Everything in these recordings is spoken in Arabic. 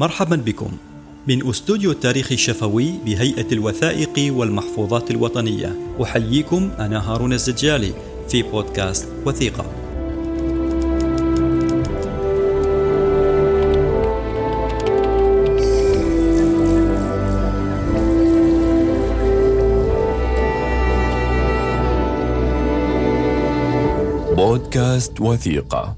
مرحبا بكم. من أستوديو التاريخ الشفوي بهيئة الوثائق والمحفوظات الوطنية. أحييكم أنا هارون الزجالي في بودكاست وثيقة. بودكاست وثيقة.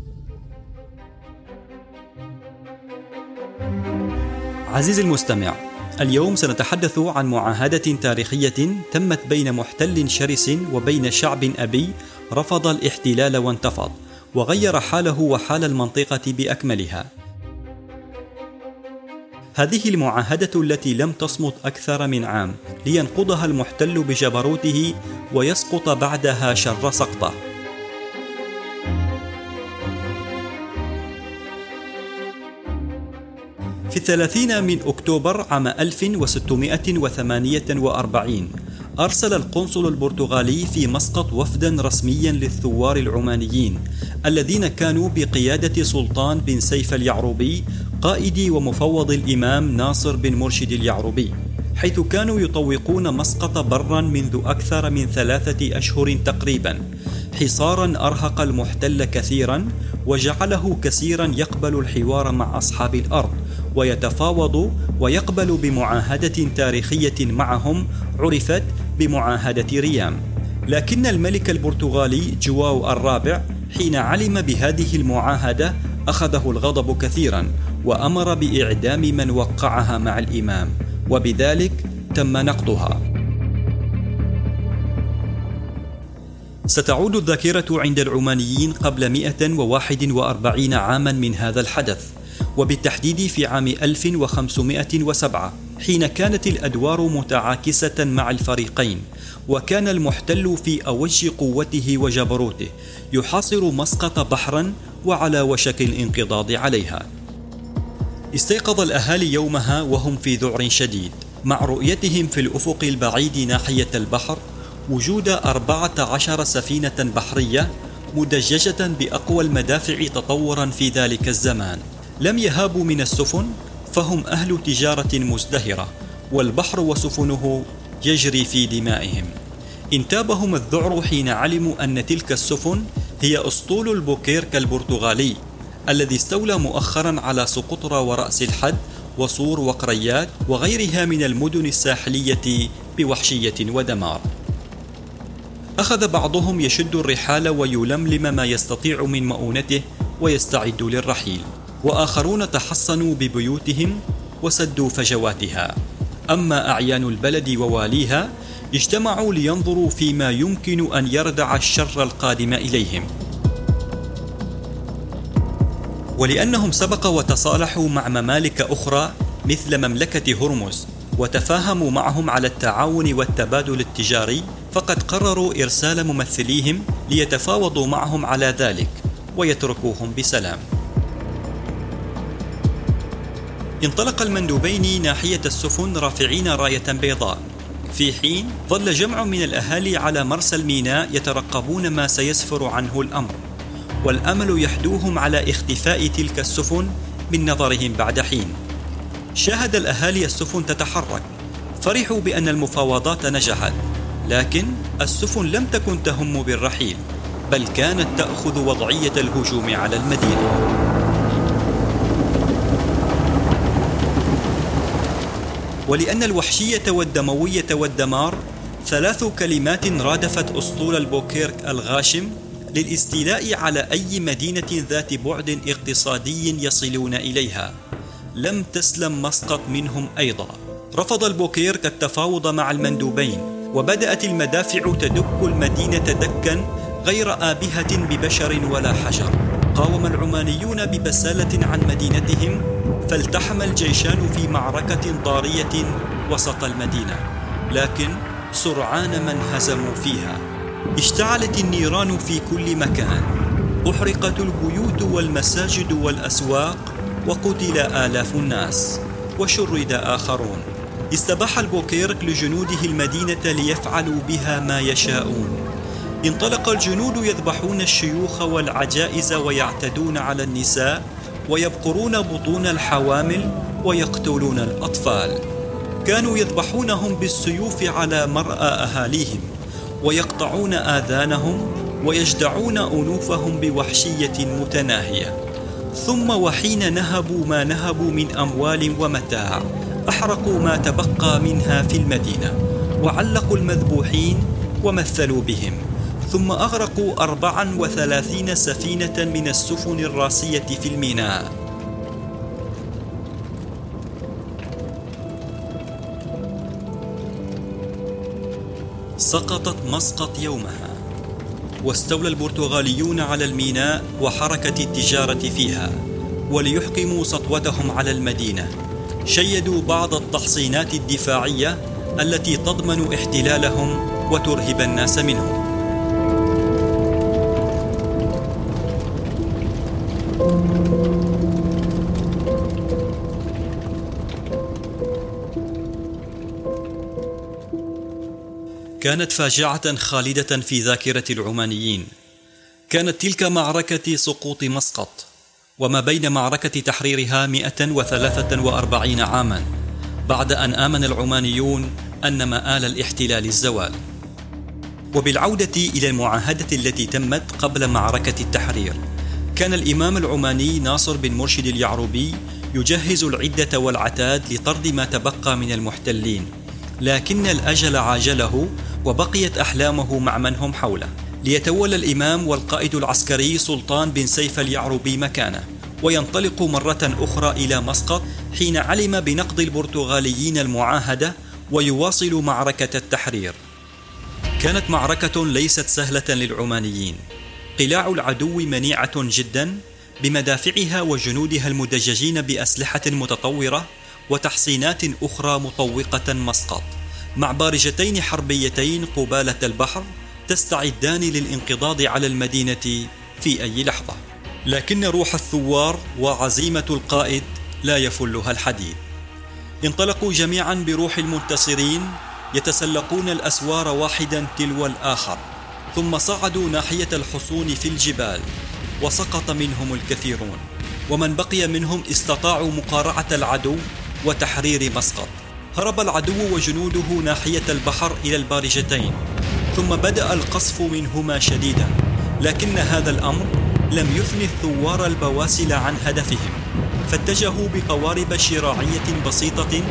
عزيزي المستمع اليوم سنتحدث عن معاهدة تاريخية تمت بين محتل شرس وبين شعب أبي رفض الاحتلال وانتفض وغير حاله وحال المنطقة بأكملها. هذه المعاهدة التي لم تصمت أكثر من عام لينقضها المحتل بجبروته ويسقط بعدها شر سقطه. في الثلاثين من أكتوبر عام 1648 أرسل القنصل البرتغالي في مسقط وفدا رسميا للثوار العمانيين الذين كانوا بقيادة سلطان بن سيف اليعروبي قائد ومفوض الإمام ناصر بن مرشد اليعروبي حيث كانوا يطوقون مسقط برا منذ أكثر من ثلاثة أشهر تقريبا حصارا أرهق المحتل كثيرا وجعله كثيرا يقبل الحوار مع أصحاب الأرض. ويتفاوض ويقبل بمعاهدة تاريخية معهم عرفت بمعاهدة ريام. لكن الملك البرتغالي جواو الرابع حين علم بهذه المعاهدة أخذه الغضب كثيرا وأمر بإعدام من وقعها مع الإمام وبذلك تم نقضها. ستعود الذاكرة عند العمانيين قبل 141 عاما من هذا الحدث. وبالتحديد في عام 1507 حين كانت الأدوار متعاكسة مع الفريقين وكان المحتل في أوج قوته وجبروته يحاصر مسقط بحرا وعلى وشك الانقضاض عليها. استيقظ الأهالي يومها وهم في ذعر شديد مع رؤيتهم في الأفق البعيد ناحية البحر وجود أربعة عشر سفينة بحرية مدججة بأقوى المدافع تطورا في ذلك الزمان. لم يهابوا من السفن فهم أهل تجارة مزدهرة والبحر وسفنه يجري في دمائهم. انتابهم الذعر حين علموا أن تلك السفن هي أسطول البوكيرك البرتغالي الذي استولى مؤخرا على سقطرى ورأس الحد وصور وقريات وغيرها من المدن الساحلية بوحشية ودمار. أخذ بعضهم يشد الرحال ويلملم ما يستطيع من مؤونته ويستعد للرحيل. وآخرون تحصنوا ببيوتهم وسدوا فجواتها. أما أعيان البلد وواليها اجتمعوا لينظروا فيما يمكن أن يردع الشر القادم إليهم. ولأنهم سبق وتصالحوا مع ممالك أخرى مثل مملكة هرمز وتفاهموا معهم على التعاون والتبادل التجاري فقد قرروا إرسال ممثليهم ليتفاوضوا معهم على ذلك ويتركوهم بسلام. انطلق المندوبين ناحية السفن رافعين راية بيضاء. في حين ظل جمع من الأهالي على مرسى الميناء يترقبون ما سيسفر عنه الأمر. والأمل يحدوهم على اختفاء تلك السفن من نظرهم بعد حين. شاهد الأهالي السفن تتحرك. فرحوا بأن المفاوضات نجحت. لكن السفن لم تكن تهم بالرحيل بل كانت تأخذ وضعية الهجوم على المدينة. ولأن الوحشية والدموية والدمار ثلاث كلمات رادفت أسطول البوكيرك الغاشم للاستيلاء على أي مدينة ذات بعد اقتصادي يصلون إليها. لم تسلم مسقط منهم أيضا. رفض البوكيرك التفاوض مع المندوبين وبدأت المدافع تدك المدينة دكا غير آبهة ببشر ولا حجر. قاوم العمانيون ببسالة عن مدينتهم فالتحم الجيشان في معركة ضارية وسط المدينة لكن سرعان من هزموا فيها. اشتعلت النيران في كل مكان. أحرقت البيوت والمساجد والأسواق وقتل آلاف الناس وشرد آخرون. استباح البوكيرك لجنوده المدينة ليفعلوا بها ما يشاءون. انطلق الجنود يذبحون الشيوخ والعجائز ويعتدون على النساء ويبقرون بطون الحوامل ويقتلون الأطفال. كانوا يذبحونهم بالسيوف على مرأى أهاليهم ويقطعون آذانهم ويجدعون أنوفهم بوحشية متناهية. ثم وحين نهبوا ما نهبوا من أموال ومتاع أحرقوا ما تبقى منها في المدينة وعلقوا المذبوحين ومثلوا بهم. ثم أغرقوا أربعا وثلاثين سفينة من السفن الراسية في الميناء. سقطت مسقط يومها واستولى البرتغاليون على الميناء وحركة التجارة فيها وليحكموا سطوتهم على المدينة. شيدوا بعض التحصينات الدفاعية التي تضمن احتلالهم وترهب الناس منهم. كانت فاجعة خالدة في ذاكرة العمانيين. كانت تلك معركة سقوط مسقط وما بين معركة تحريرها 143 عاما بعد أن آمن العمانيون أن مآل الاحتلال الزوال. وبالعودة إلى المعاهدة التي تمت قبل معركة التحرير كان الإمام العماني ناصر بن مرشد اليعربي يجهز العدة والعتاد لطرد ما تبقى من المحتلين. لكن الأجل عاجله وبقيت أحلامه مع من هم حوله. ليتولى الإمام والقائد العسكري سلطان بن سيف اليعربي مكانه وينطلق مرة أخرى إلى مسقط حين علم بنقض البرتغاليين المعاهدة ويواصل معركة التحرير. كانت معركة ليست سهلة للعمانيين. قلاع العدو منيعة جدا بمدافعها وجنودها المدججين بأسلحة متطورة وتحصينات أخرى مطوقة مسقط. مع بارجتين حربيتين قبالة البحر تستعدان للانقضاض على المدينة في أي لحظة. لكن روح الثوار وعزيمة القائد لا يفلها الحديد. انطلقوا جميعا بروح المنتصرين يتسلقون الأسوار واحدا تلو الآخر. ثم صعدوا ناحية الحصون في الجبال وسقط منهم الكثيرون. ومن بقي منهم استطاعوا مقارعة العدو وتحرير مسقط. هرب العدو وجنوده ناحية البحر إلى البارجتين ثم بدأ القصف منهما شديدا لكن هذا الأمر لم يثني الثوار البواسل عن هدفهم فاتجهوا بقوارب شراعية بسيطة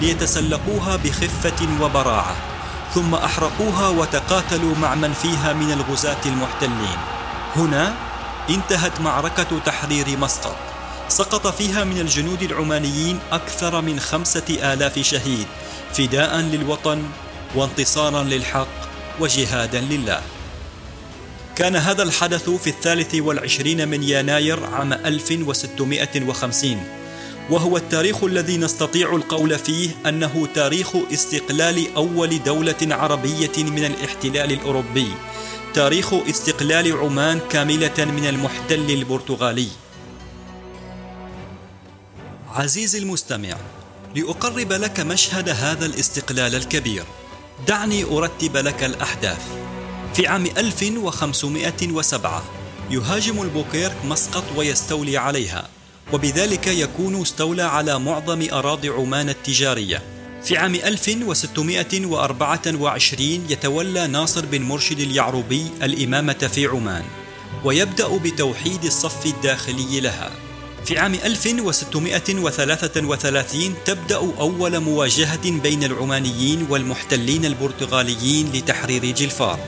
ليتسلقوها بخفة وبراعة ثم أحرقوها وتقاتلوا مع من فيها من الغزاة المحتلين. هنا انتهت معركة تحرير مسقط. سقط فيها من الجنود العمانيين أكثر من خمسة آلاف شهيد فداء للوطن وانتصارا للحق وجهادا لله. كان هذا الحدث في الثالث والعشرين من يناير عام 1650 وهو التاريخ الذي نستطيع القول فيه أنه تاريخ استقلال أول دولة عربية من الاحتلال الأوروبي تاريخ استقلال عمان كاملة من المحتل البرتغالي. عزيزي المستمع لأقرب لك مشهد هذا الاستقلال الكبير دعني أرتب لك الأحداث. في عام 1507 يهاجم البوكيرك مسقط ويستولي عليها وبذلك يكون استولى على معظم أراضي عمان التجارية. في عام 1624 يتولى ناصر بن مرشد اليعربي الإمامة في عمان ويبدأ بتوحيد الصف الداخلي لها. في عام 1633 تبدأ أول مواجهة بين العمانيين والمحتلين البرتغاليين لتحرير جلفار.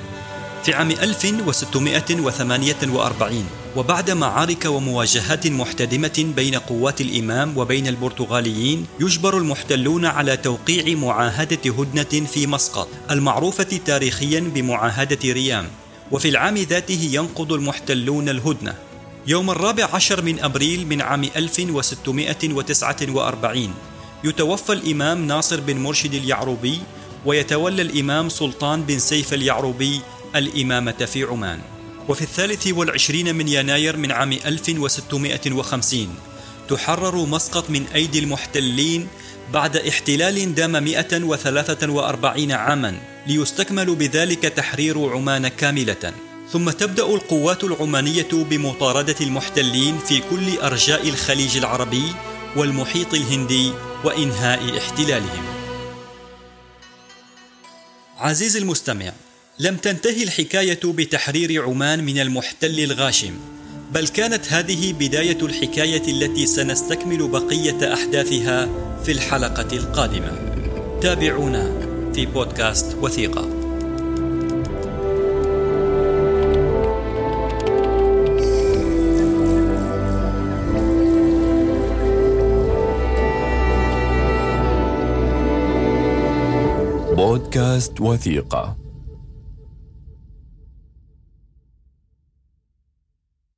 في عام 1648 وبعد معارك ومواجهات محتدمة بين قوات الإمام وبين البرتغاليين يجبر المحتلون على توقيع معاهدة هدنة في مسقط المعروفة تاريخيا بمعاهدة ريام. وفي العام ذاته ينقض المحتلون الهدنة. يوم الرابع عشر من أبريل من عام 1649 يتوفى الإمام ناصر بن مرشد اليعروبي ويتولى الإمام سلطان بن سيف اليعروبي الإمامة في عمان. وفي الثالث والعشرين من يناير من عام 1650 تحرر مسقط من أيدي المحتلين بعد احتلال دام 143 عاما ليستكمل بذلك تحرير عمان كاملة. ثم تبدأ القوات العمانية بمطاردة المحتلين في كل أرجاء الخليج العربي والمحيط الهندي وإنهاء احتلالهم. عزيزي المستمع، لم تنتهي الحكاية بتحرير عمان من المحتل الغاشم، بل كانت هذه بداية الحكاية التي سنستكمل بقية أحداثها في الحلقة القادمة. تابعونا في بودكاست وثيقة بودكاست وثيقة.